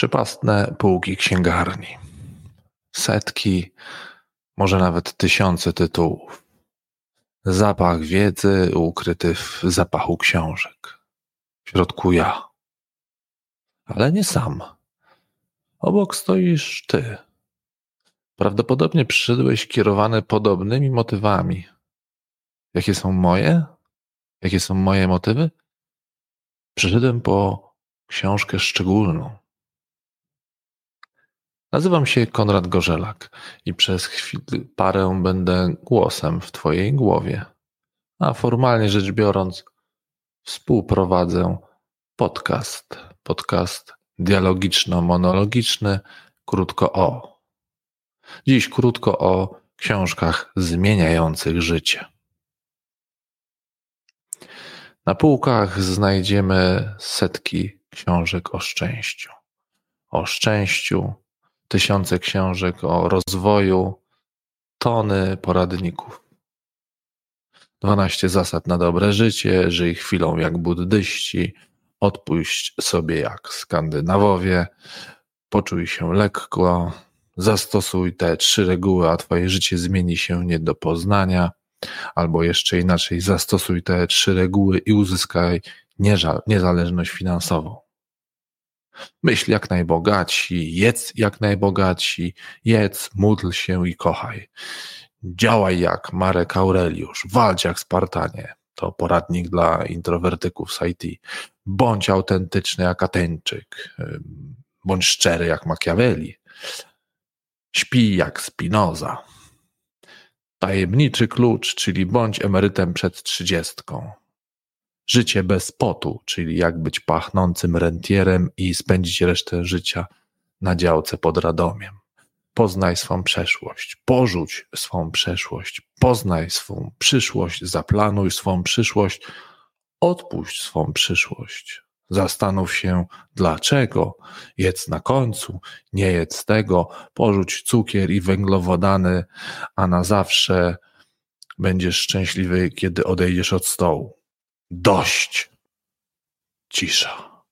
Przypastne półki księgarni. Setki, może nawet tysiące tytułów. Zapach wiedzy ukryty w zapachu książek. W środku ja. Ale nie sam. Obok stoisz ty. Prawdopodobnie przyszedłeś kierowany podobnymi motywami. Jakie są moje? Jakie są moje motywy? Przyszedłem po książkę szczególną. Nazywam się Konrad Gorzelak i przez chwilę parę będę głosem w Twojej głowie. A formalnie rzecz biorąc, współprowadzę podcast. Podcast dialogiczno-monologiczny, krótko o. Dziś krótko o książkach zmieniających życie. Na półkach znajdziemy setki książek o szczęściu. O szczęściu, tysiące książek o rozwoju, tony poradników. Dwanaście zasad na dobre życie, żyj chwilą jak buddyści, odpuść sobie jak Skandynawowie, poczuj się lekko, zastosuj te trzy reguły, a twoje życie zmieni się nie do poznania, albo jeszcze inaczej, zastosuj te trzy reguły i uzyskaj niezależność finansową. Myśl jak najbogaci, jedz jak najbogaci, jedz, módl się i kochaj. Działaj jak Marek Aureliusz, walcz jak Spartanie. To poradnik dla introwertyków z IT. Bądź autentyczny jak Ateńczyk. Bądź szczery jak Machiavelli. Śpi jak Spinoza. Tajemniczy klucz, czyli bądź emerytem przed trzydziestką. Życie bez potu, czyli jak być pachnącym rentierem i spędzić resztę życia na działce pod Radomiem. Poznaj swą przeszłość, porzuć swą przeszłość, poznaj swą przyszłość, zaplanuj swą przyszłość, odpuść swą przyszłość. Zastanów się, dlaczego. Jedz na końcu, nie jedz tego, porzuć cukier i węglowodany, a na zawsze będziesz szczęśliwy, kiedy odejdziesz od stołu. Dość. Cisza.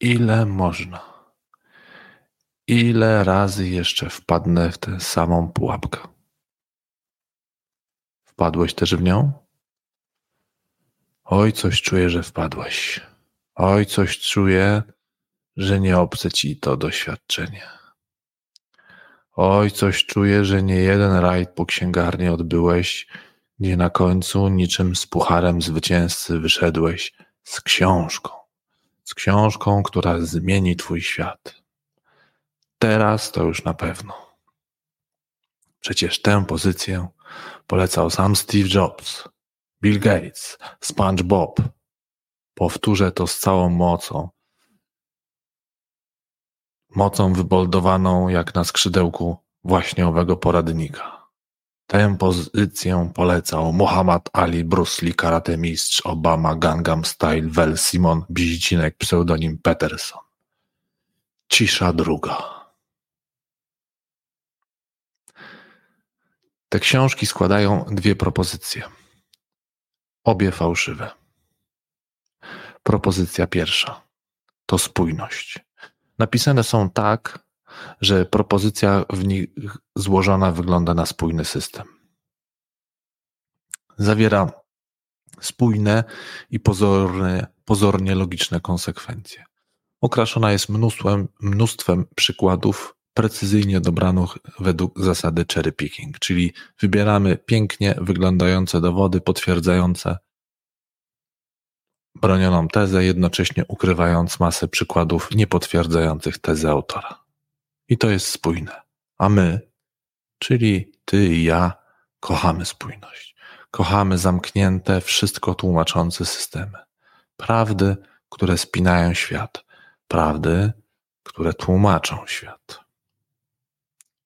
Ile można? Ile razy jeszcze wpadnę w tę samą pułapkę? Wpadłeś też w nią? Oj, coś czuję, że wpadłeś. Oj, coś czuję, że nie obce ci to doświadczenie. Oj, coś czuję, że nie jeden rajd po księgarni odbyłeś, gdzie na końcu niczym z pucharem zwycięzcy wyszedłeś z książką. Z książką, która zmieni twój świat. Teraz to już na pewno. Przecież tę pozycję polecał sam Steve Jobs, Bill Gates, SpongeBob. Powtórzę to z całą mocą. Mocą wyboldowaną jak na skrzydełku właśnie owego poradnika. Tę pozycję polecał Muhammad Ali, Bruce Lee, karate mistrz, Obama, Gangnam Style, Vel Simon, Bizicinek, pseudonim Peterson. Cisza druga. Te książki składają dwie propozycje. Obie fałszywe. Propozycja pierwsza to spójność. Napisane są tak, że propozycja w nich złożona wygląda na spójny system. Zawiera spójne i pozorne, pozornie logiczne konsekwencje. Okraszona jest mnóstwem, mnóstwem przykładów precyzyjnie dobranych według zasady cherry picking, czyli wybieramy pięknie wyglądające dowody potwierdzające bronioną tezę, jednocześnie ukrywając masę przykładów niepotwierdzających tezy autora. I to jest spójne. A my, czyli ty i ja, kochamy spójność. Kochamy zamknięte, wszystko tłumaczące systemy. Prawdy, które spinają świat. Prawdy, które tłumaczą świat.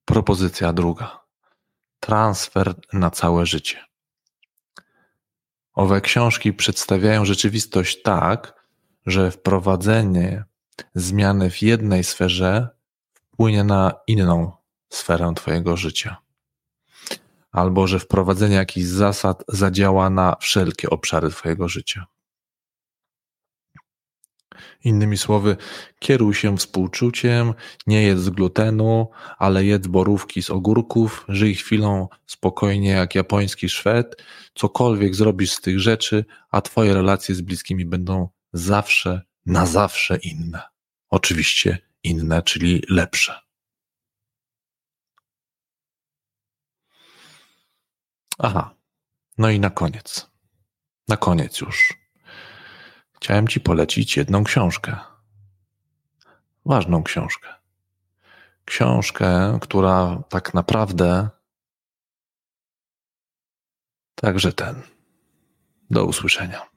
Propozycja druga. Transfer na całe życie. Owe książki przedstawiają rzeczywistość tak, że wprowadzenie zmiany w jednej sferze wpłynie na inną sferę Twojego życia. Albo że wprowadzenie jakichś zasad zadziała na wszelkie obszary Twojego życia. Innymi słowy, kieruj się współczuciem, nie jedz glutenu, ale jedz borówki z ogórków, żyj chwilą spokojnie jak japoński Szwed, cokolwiek zrobisz z tych rzeczy, a twoje relacje z bliskimi będą zawsze, na zawsze inne. Oczywiście inne, czyli lepsze. Aha, no i na koniec. Na koniec już. Chciałem Ci polecić jedną książkę. Ważną książkę. Książkę, która tak naprawdę. Także ten. Do usłyszenia.